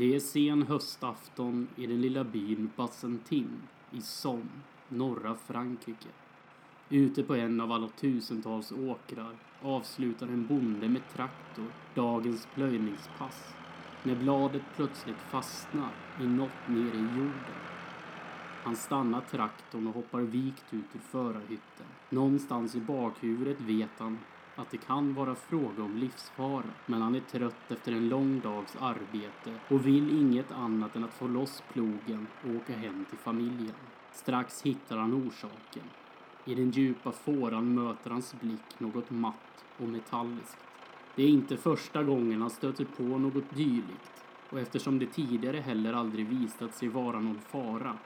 Det är sen höstafton i den lilla byn Bassentin i Somme, norra Frankrike. Ute på en av alla tusentals åkrar avslutar en bonde med traktor dagens plöjningspass när bladet plötsligt fastnar i något nere i jorden. Han stannar traktorn och hoppar vikt ut ur förarhytten. Någonstans i bakhuvudet vet han att det kan vara fråga om livsfara. Men han är trött efter en lång dags arbete och vill inget annat än att få loss plogen och åka hem till familjen. Strax hittar han orsaken. I den djupa fåran möter hans blick något matt och metalliskt. Det är inte första gången han stöter på något dylikt och eftersom det tidigare heller aldrig visat sig vara någon fara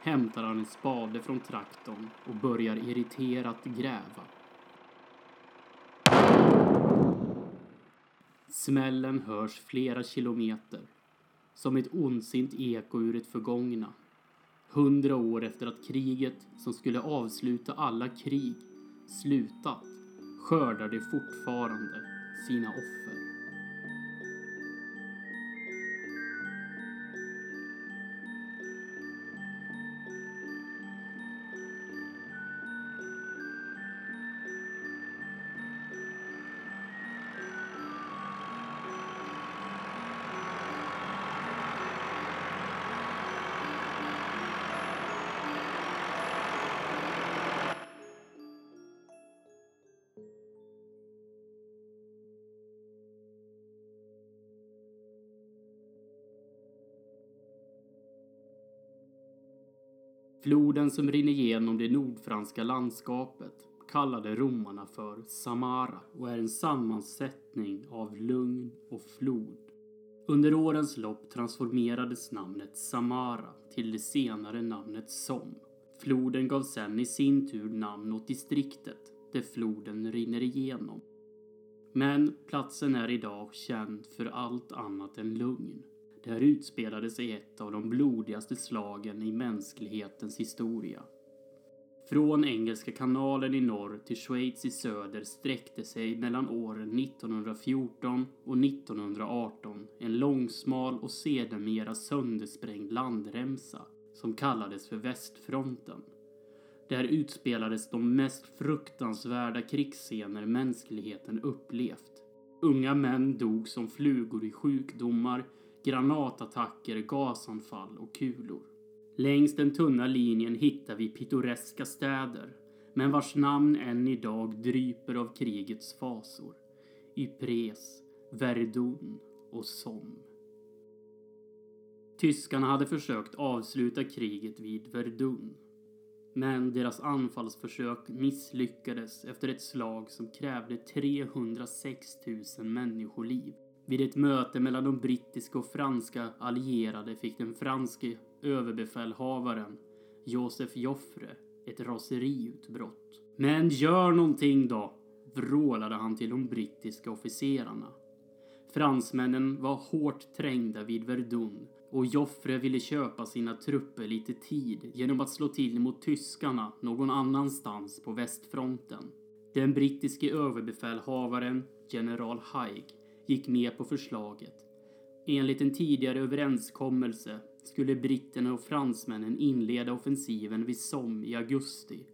hämtar han en spade från traktorn och börjar irriterat gräva. Smällen hörs flera kilometer, som ett ondsint eko ur ett förgångna. Hundra år efter att kriget, som skulle avsluta alla krig, slutat skördar det fortfarande sina offer. Floden som rinner genom det nordfranska landskapet kallade romarna för Samara och är en sammansättning av lugn och flod. Under årens lopp transformerades namnet Samara till det senare namnet Som. Floden gav sen i sin tur namn åt distriktet där floden rinner igenom. Men platsen är idag känd för allt annat än lugn. Där utspelade sig ett av de blodigaste slagen i mänsklighetens historia. Från Engelska kanalen i norr till Schweiz i söder sträckte sig mellan åren 1914 och 1918 en långsmal och sedermera söndersprängd landremsa som kallades för Västfronten. Där utspelades de mest fruktansvärda krigsscener mänskligheten upplevt. Unga män dog som flugor i sjukdomar, granatattacker, gasanfall och kulor. Längs den tunna linjen hittar vi pittoreska städer, men vars namn än idag dryper av krigets fasor. Ypres, Verdun och Somme. Tyskarna hade försökt avsluta kriget vid Verdun. Men deras anfallsförsök misslyckades efter ett slag som krävde 306 000 människoliv. Vid ett möte mellan de brittiska och franska allierade fick den franske överbefälhavaren Josef Joffre ett raseriutbrott. Men gör någonting då! vrålade han till de brittiska officerarna. Fransmännen var hårt trängda vid Verdun och Joffre ville köpa sina trupper lite tid genom att slå till mot tyskarna någon annanstans på västfronten. Den brittiske överbefälhavaren, general Haig, gick med på förslaget. Enligt en tidigare överenskommelse skulle britterna och fransmännen inleda offensiven vid Somme i augusti.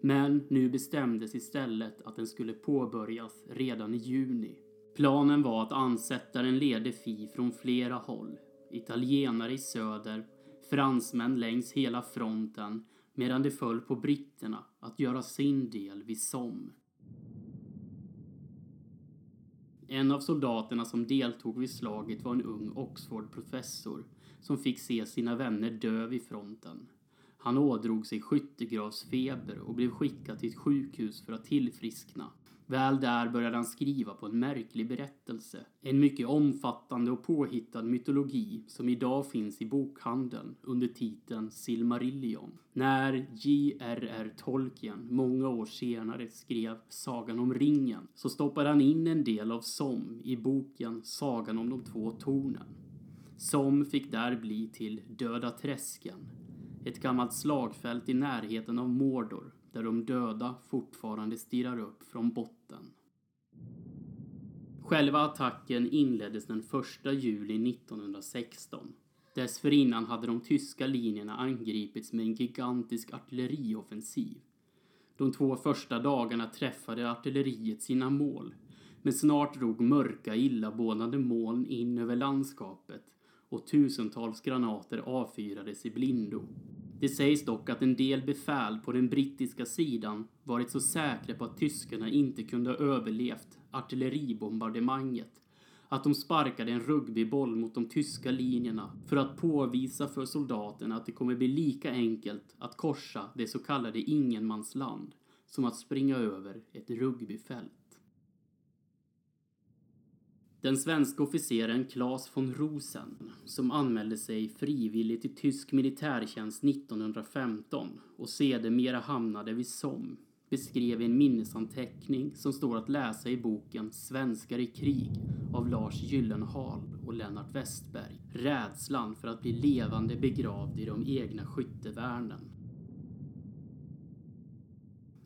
Men nu bestämdes istället att den skulle påbörjas redan i juni. Planen var att ansättaren lede Fi från flera håll. Italienare i söder, fransmän längs hela fronten medan det föll på britterna att göra sin del vid Somme. En av soldaterna som deltog vid slaget var en ung Oxford-professor som fick se sina vänner dö vid fronten. Han ådrog sig skyttegravsfeber och blev skickad till ett sjukhus för att tillfriskna. Väl där började han skriva på en märklig berättelse. En mycket omfattande och påhittad mytologi som idag finns i bokhandeln under titeln Silmarillion. När J.R.R. Tolkien många år senare skrev Sagan om ringen så stoppade han in en del av Som i boken Sagan om de två tornen. Som fick där bli till Döda träsken, ett gammalt slagfält i närheten av Mordor där de döda fortfarande stirrar upp från botten. Själva attacken inleddes den 1 juli 1916. Dessförinnan hade de tyska linjerna angripits med en gigantisk artillerioffensiv. De två första dagarna träffade artilleriet sina mål, men snart drog mörka illabådande moln in över landskapet och tusentals granater avfyrades i blindo. Det sägs dock att en del befäl på den brittiska sidan varit så säkra på att tyskarna inte kunde ha överlevt artilleribombardemanget att de sparkade en rugbyboll mot de tyska linjerna för att påvisa för soldaterna att det kommer bli lika enkelt att korsa det så kallade ingenmansland som att springa över ett rugbyfält. Den svenska officeren Claes von Rosen, som anmälde sig frivilligt till tysk militärtjänst 1915 och sedermera hamnade vid Somme, beskrev i en minnesanteckning som står att läsa i boken Svenskar i krig av Lars Gyllenhaal och Lennart Westberg rädslan för att bli levande begravd i de egna skyttevärnen.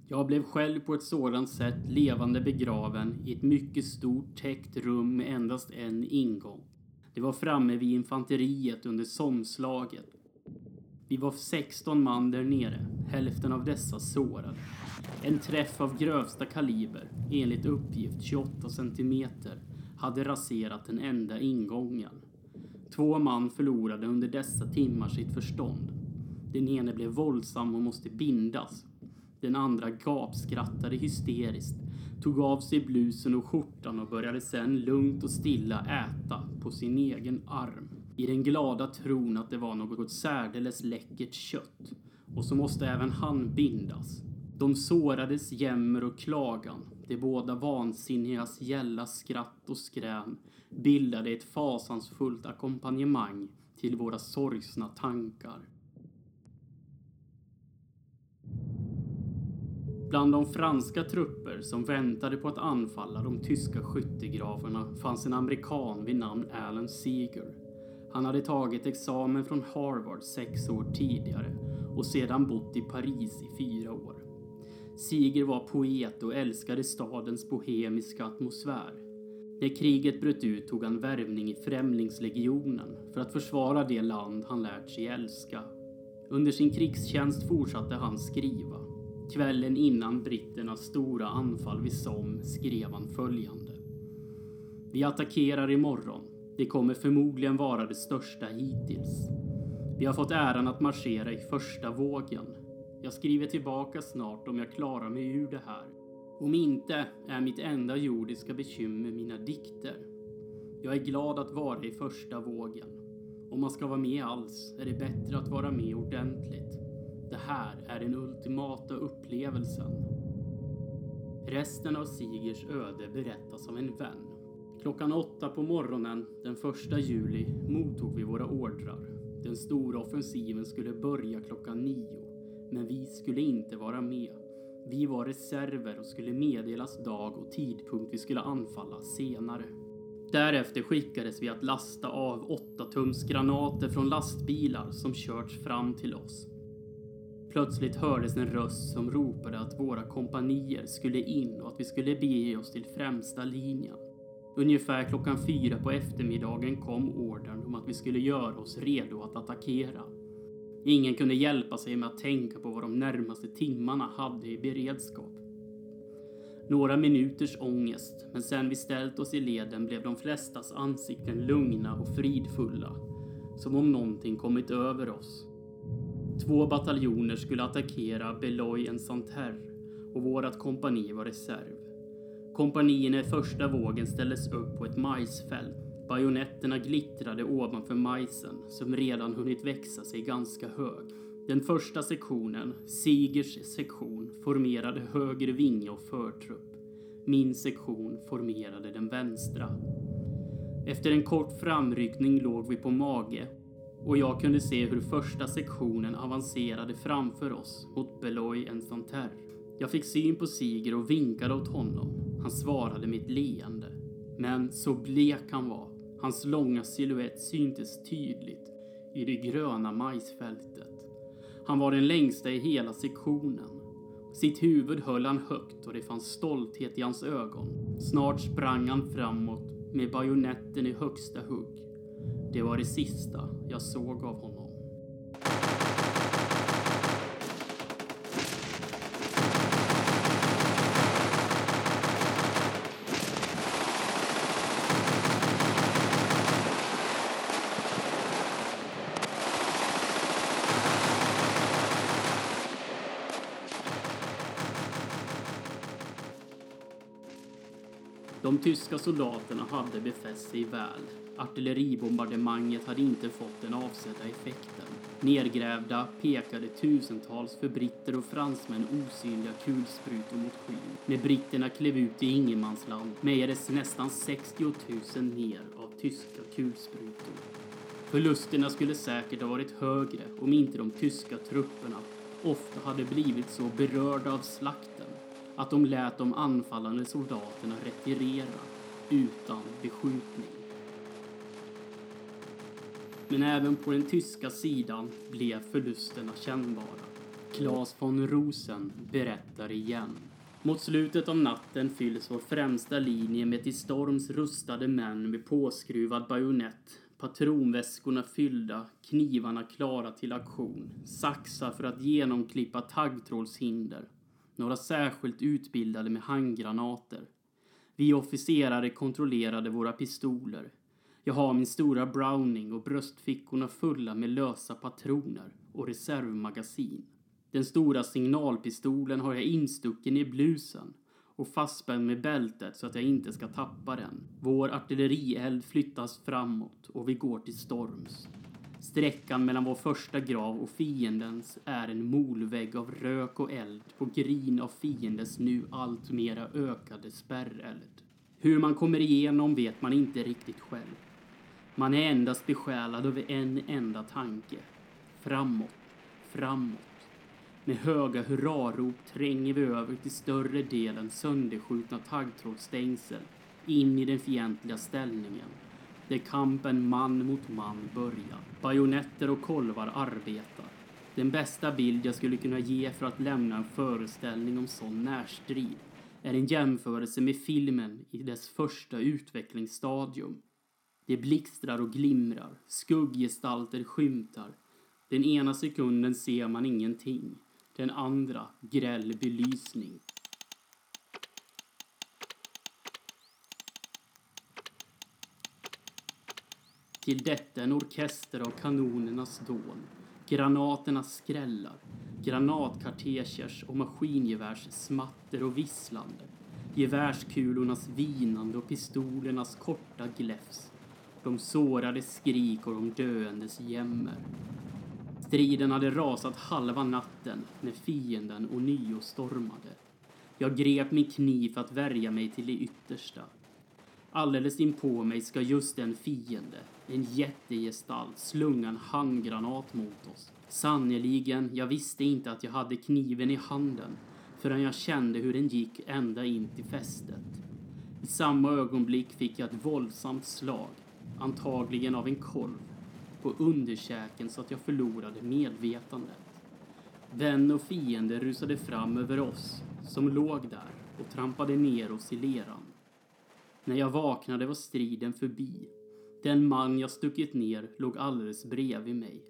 Jag blev själv på ett sådant sätt levande begraven i ett mycket stort täckt rum med endast en ingång. Det var framme vid infanteriet under somslaget. Vi var 16 man där nere, hälften av dessa sårade. En träff av grövsta kaliber, enligt uppgift 28 centimeter, hade raserat den enda ingången. Två man förlorade under dessa timmar sitt förstånd. Den ene blev våldsam och måste bindas den andra gapskrattade hysteriskt, tog av sig blusen och skjortan och började sen lugnt och stilla äta på sin egen arm. I den glada tron att det var något särdeles läckert kött. Och så måste även han bindas. De sårades jämmer och klagan. De båda vansinnigas gälla skratt och skrän bildade ett fasansfullt ackompanjemang till våra sorgsna tankar. Bland de franska trupper som väntade på att anfalla de tyska skyttegravarna fanns en amerikan vid namn Alan Seeger. Han hade tagit examen från Harvard sex år tidigare och sedan bott i Paris i fyra år. Seeger var poet och älskade stadens bohemiska atmosfär. När kriget bröt ut tog han värvning i Främlingslegionen för att försvara det land han lärt sig älska. Under sin krigstjänst fortsatte han skriva. Kvällen innan britternas stora anfall vid Somme skrev han följande. Vi attackerar imorgon. Det kommer förmodligen vara det största hittills. Vi har fått äran att marschera i första vågen. Jag skriver tillbaka snart om jag klarar mig ur det här. Om inte är mitt enda jordiska bekymmer mina dikter. Jag är glad att vara i första vågen. Om man ska vara med alls är det bättre att vara med ordentligt. Det här är den ultimata upplevelsen. Resten av Sigers öde berättas av en vän. Klockan åtta på morgonen den 1 juli mottog vi våra ordrar. Den stora offensiven skulle börja klockan nio, men vi skulle inte vara med. Vi var reserver och skulle meddelas dag och tidpunkt vi skulle anfalla senare. Därefter skickades vi att lasta av 8 tums granater från lastbilar som körts fram till oss. Plötsligt hördes en röst som ropade att våra kompanier skulle in och att vi skulle bege oss till främsta linjen. Ungefär klockan fyra på eftermiddagen kom ordern om att vi skulle göra oss redo att attackera. Ingen kunde hjälpa sig med att tänka på vad de närmaste timmarna hade i beredskap. Några minuters ångest, men sen vi ställt oss i leden blev de flestas ansikten lugna och fridfulla. Som om någonting kommit över oss. Två bataljoner skulle attackera Beloy-en-Santerre och vårat kompani var reserv. Kompanierna i första vågen ställdes upp på ett majsfält. Bajonetterna glittrade ovanför majsen som redan hunnit växa sig ganska hög. Den första sektionen, Sigers sektion, formerade höger vinge och förtrupp. Min sektion formerade den vänstra. Efter en kort framryckning låg vi på mage och jag kunde se hur första sektionen avancerade framför oss mot Beloy en Jag fick syn på Siger och vinkade åt honom. Han svarade med ett leende. Men så blek han var. Hans långa siluett syntes tydligt i det gröna majsfältet. Han var den längsta i hela sektionen. Sitt huvud höll han högt och det fanns stolthet i hans ögon. Snart sprang han framåt med bajonetten i högsta hugg. Det var det sista jag såg av honom. De tyska soldaterna hade befäst sig väl. Artilleribombardemanget hade inte fått den avsedda effekten. Nergrävda pekade tusentals för britter och fransmän osynliga kulsprutor mot skyn. När britterna klev ut i ingenmansland mejades nästan 60 000 ner av tyska kulsprutor. Förlusterna skulle säkert ha varit högre om inte de tyska trupperna ofta hade blivit så berörda av slakten att de lät de anfallande soldaterna retirera utan beskjutning. Men även på den tyska sidan blev förlusterna kännbara. Claes von Rosen berättar igen. Mot slutet av natten fylls vår främsta linje med till storms rustade män med påskruvad bajonett, patronväskorna fyllda, knivarna klara till aktion, saxar för att genomklippa taggtrådshinder, några särskilt utbildade med handgranater. Vi officerare kontrollerade våra pistoler. Jag har min stora Browning och bröstfickorna fulla med lösa patroner och reservmagasin. Den stora signalpistolen har jag instucken i blusen och fastspänd med bältet så att jag inte ska tappa den. Vår artillerield flyttas framåt och vi går till storms. Sträckan mellan vår första grav och fiendens är en molvägg av rök och eld på grin av fiendens nu alltmera ökade spärreld. Hur man kommer igenom vet man inte riktigt själv. Man är endast besjälad av en enda tanke. Framåt, framåt. Med höga hurrarop tränger vi över till större delen sönderskjutna taggtrådsstängsel in i den fientliga ställningen där kampen man mot man börjar. Bajonetter och kolvar arbetar. Den bästa bild jag skulle kunna ge för att lämna en föreställning om sån närstrid är en jämförelse med filmen i dess första utvecklingsstadium. Det blixtrar och glimrar, skugggestalter skymtar. Den ena sekunden ser man ingenting, den andra gräll belysning. Till detta en orkester av kanonernas dån, granaternas skrällar, granatkartegers och maskingevärs smatter och visslande, gevärskulornas vinande och pistolernas korta gläfs, de sårades skrik och de döendes jämmer. Striden hade rasat halva natten när fienden ånyo stormade. Jag grep min kniv för att värja mig till det yttersta. Alldeles inpå mig ska just en fiende, en jättegestalt, slunga en handgranat mot oss. Sannerligen, jag visste inte att jag hade kniven i handen förrän jag kände hur den gick ända in till fästet. I samma ögonblick fick jag ett våldsamt slag, antagligen av en kolv, på underkäken så att jag förlorade medvetandet. Vän och fiende rusade fram över oss som låg där och trampade ner oss i leran. När jag vaknade var striden förbi. Den man jag stuckit ner låg alldeles bredvid mig.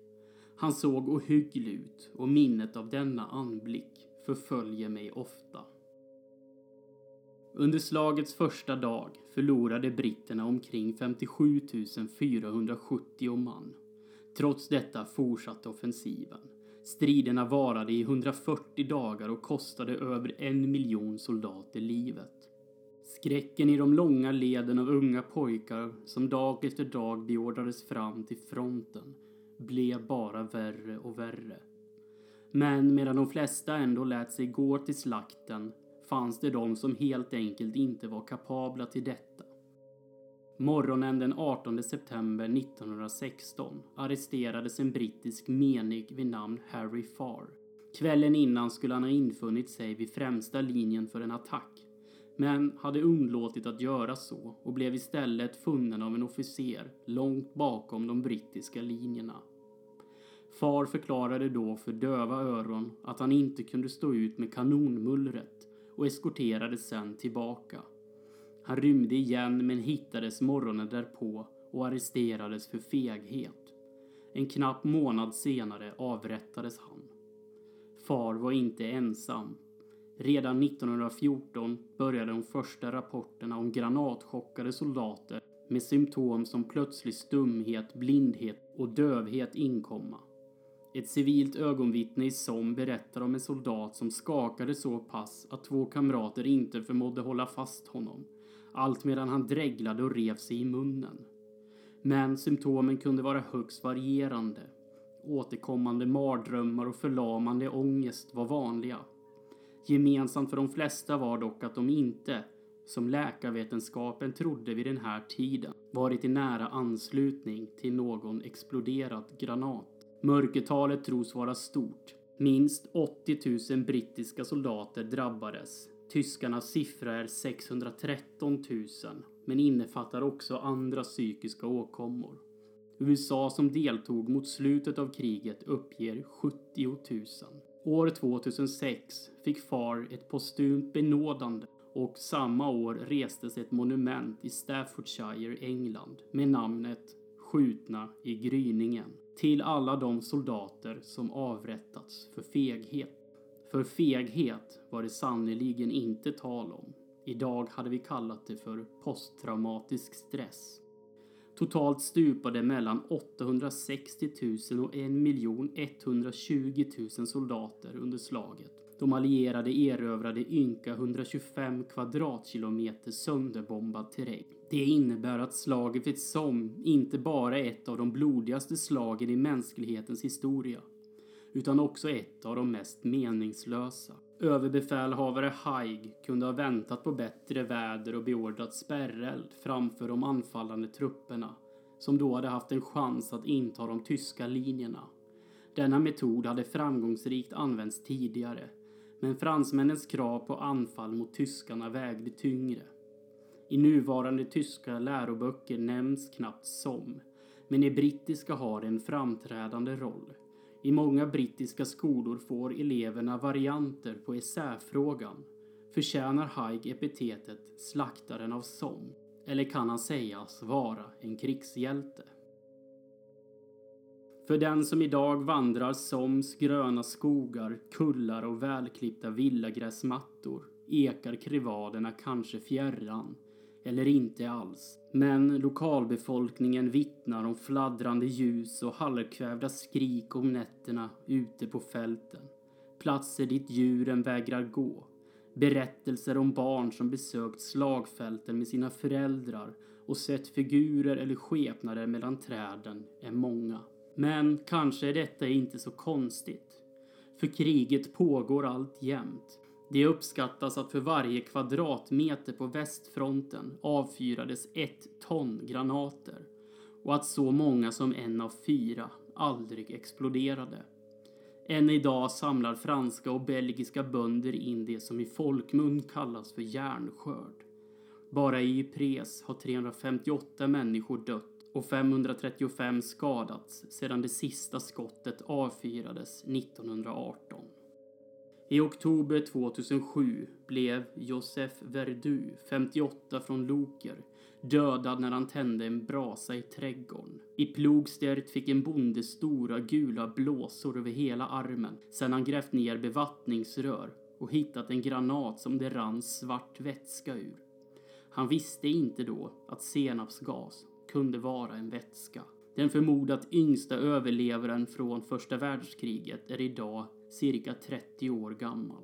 Han såg ohygglig ut och minnet av denna anblick förföljer mig ofta. Under slagets första dag förlorade britterna omkring 57 470 man. Trots detta fortsatte offensiven. Striderna varade i 140 dagar och kostade över en miljon soldater livet. Skräcken i de långa leden av unga pojkar som dag efter dag beordrades fram till fronten blev bara värre och värre. Men medan de flesta ändå lät sig gå till slakten fanns det de som helt enkelt inte var kapabla till detta. Morgonen den 18 september 1916 arresterades en brittisk menig vid namn Harry Farr. Kvällen innan skulle han ha infunnit sig vid främsta linjen för en attack men hade undlåtit att göra så och blev istället funnen av en officer långt bakom de brittiska linjerna. Far förklarade då för döva öron att han inte kunde stå ut med kanonmullret och eskorterades sen tillbaka. Han rymde igen men hittades morgonen därpå och arresterades för feghet. En knapp månad senare avrättades han. Far var inte ensam. Redan 1914 började de första rapporterna om granatchockade soldater med symptom som plötslig stumhet, blindhet och dövhet inkomma. Ett civilt ögonvittne i Somme berättar om en soldat som skakade så pass att två kamrater inte förmådde hålla fast honom. Allt medan han dreglade och rev sig i munnen. Men symptomen kunde vara högst varierande. Återkommande mardrömmar och förlamande ångest var vanliga. Gemensamt för de flesta var dock att de inte, som läkarvetenskapen trodde vid den här tiden, varit i nära anslutning till någon exploderad granat. Mörkertalet tros vara stort. Minst 80 000 brittiska soldater drabbades. Tyskarnas siffra är 613 000 men innefattar också andra psykiska åkommor. USA som deltog mot slutet av kriget uppger 70 000. År 2006 fick FAR ett postumt benådande och samma år restes ett monument i Staffordshire, England med namnet Skjutna i gryningen till alla de soldater som avrättats för feghet. För feghet var det sannerligen inte tal om. Idag hade vi kallat det för posttraumatisk stress. Totalt stupade mellan 860 000 och 1 120 000 soldater under slaget. De allierade erövrade ynka 125 kvadratkilometer sönderbombad terräng. Det innebär att slaget vid Somme inte bara är ett av de blodigaste slagen i mänsklighetens historia, utan också ett av de mest meningslösa. Överbefälhavare Haig kunde ha väntat på bättre väder och beordrat spärreld framför de anfallande trupperna, som då hade haft en chans att inta de tyska linjerna. Denna metod hade framgångsrikt använts tidigare, men fransmännens krav på anfall mot tyskarna vägde tyngre. I nuvarande tyska läroböcker nämns knappt som, men i brittiska har det en framträdande roll. I många brittiska skolor får eleverna varianter på essäfrågan. Förtjänar Haig epitetet slaktaren av Somme? Eller kan han sägas vara en krigshjälte? För den som idag vandrar Soms gröna skogar, kullar och välklippta villagräsmattor ekar krivaderna kanske fjärran eller inte alls. Men lokalbefolkningen vittnar om fladdrande ljus och halvkvävda skrik om nätterna ute på fälten. Platser dit djuren vägrar gå. Berättelser om barn som besökt slagfälten med sina föräldrar och sett figurer eller skepnader mellan träden är många. Men kanske är detta inte så konstigt. För kriget pågår allt jämt. Det uppskattas att för varje kvadratmeter på västfronten avfyrades ett ton granater och att så många som en av fyra aldrig exploderade. Än idag samlar franska och belgiska bönder in det som i folkmun kallas för järnskörd. Bara i Ypres har 358 människor dött och 535 skadats sedan det sista skottet avfyrades 1918. I oktober 2007 blev Josef Verdu, 58 från Loker, dödad när han tände en brasa i trädgården. I Plogstert fick en bonde stora gula blåsor över hela armen sedan han grävt ner bevattningsrör och hittat en granat som det rann svart vätska ur. Han visste inte då att senapsgas kunde vara en vätska. Den förmodat yngsta överlevaren från första världskriget är idag cirka 30 år gammal.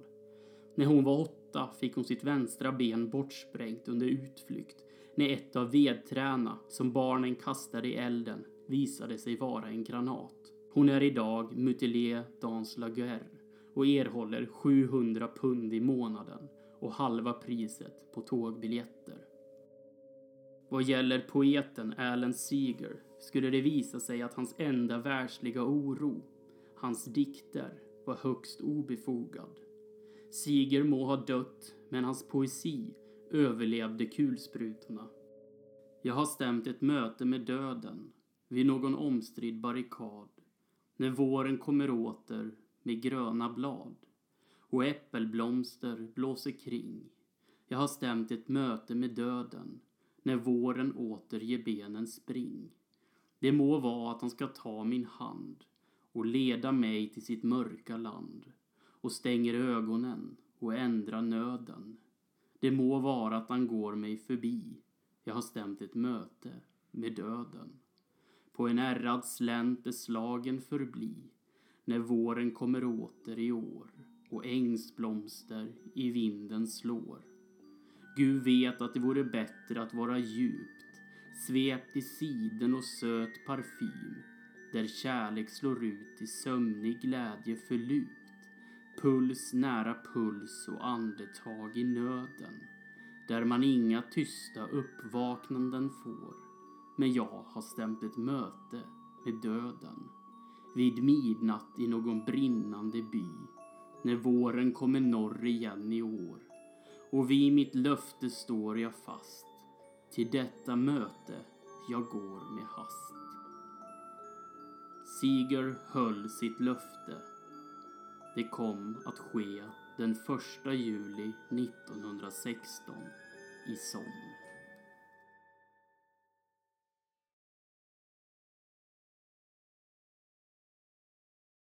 När hon var åtta fick hon sitt vänstra ben bortsprängt under utflykt när ett av vedträna som barnen kastade i elden visade sig vara en granat. Hon är idag mutilé dans la guerre och erhåller 700 pund i månaden och halva priset på tågbiljetter. Vad gäller poeten Alan Seeger skulle det visa sig att hans enda världsliga oro, hans dikter, var högst obefogad. Siger må ha dött, men hans poesi överlevde kulsprutorna. Jag har stämt ett möte med döden vid någon omstridd barrikad När våren kommer åter med gröna blad och äppelblomster blåser kring. Jag har stämt ett möte med döden när våren åter ger benen spring. Det må vara att han ska ta min hand och leda mig till sitt mörka land och stänger ögonen och ändrar nöden. Det må vara att han går mig förbi. Jag har stämt ett möte med döden. På en ärrad slänt beslagen förbli när våren kommer åter i år och ängsblomster i vinden slår. Gud vet att det vore bättre att vara djupt svept i siden och söt parfym där kärlek slår ut i sömnig glädje förlut. Puls nära puls och andetag i nöden där man inga tysta uppvaknanden får. Men jag har stämt ett möte med döden vid midnatt i någon brinnande by när våren kommer norr igen i år. Och vid mitt löfte står jag fast till detta möte jag går med hast. Siger höll sitt löfte. Det kom att ske den 1 juli 1916 i Somme.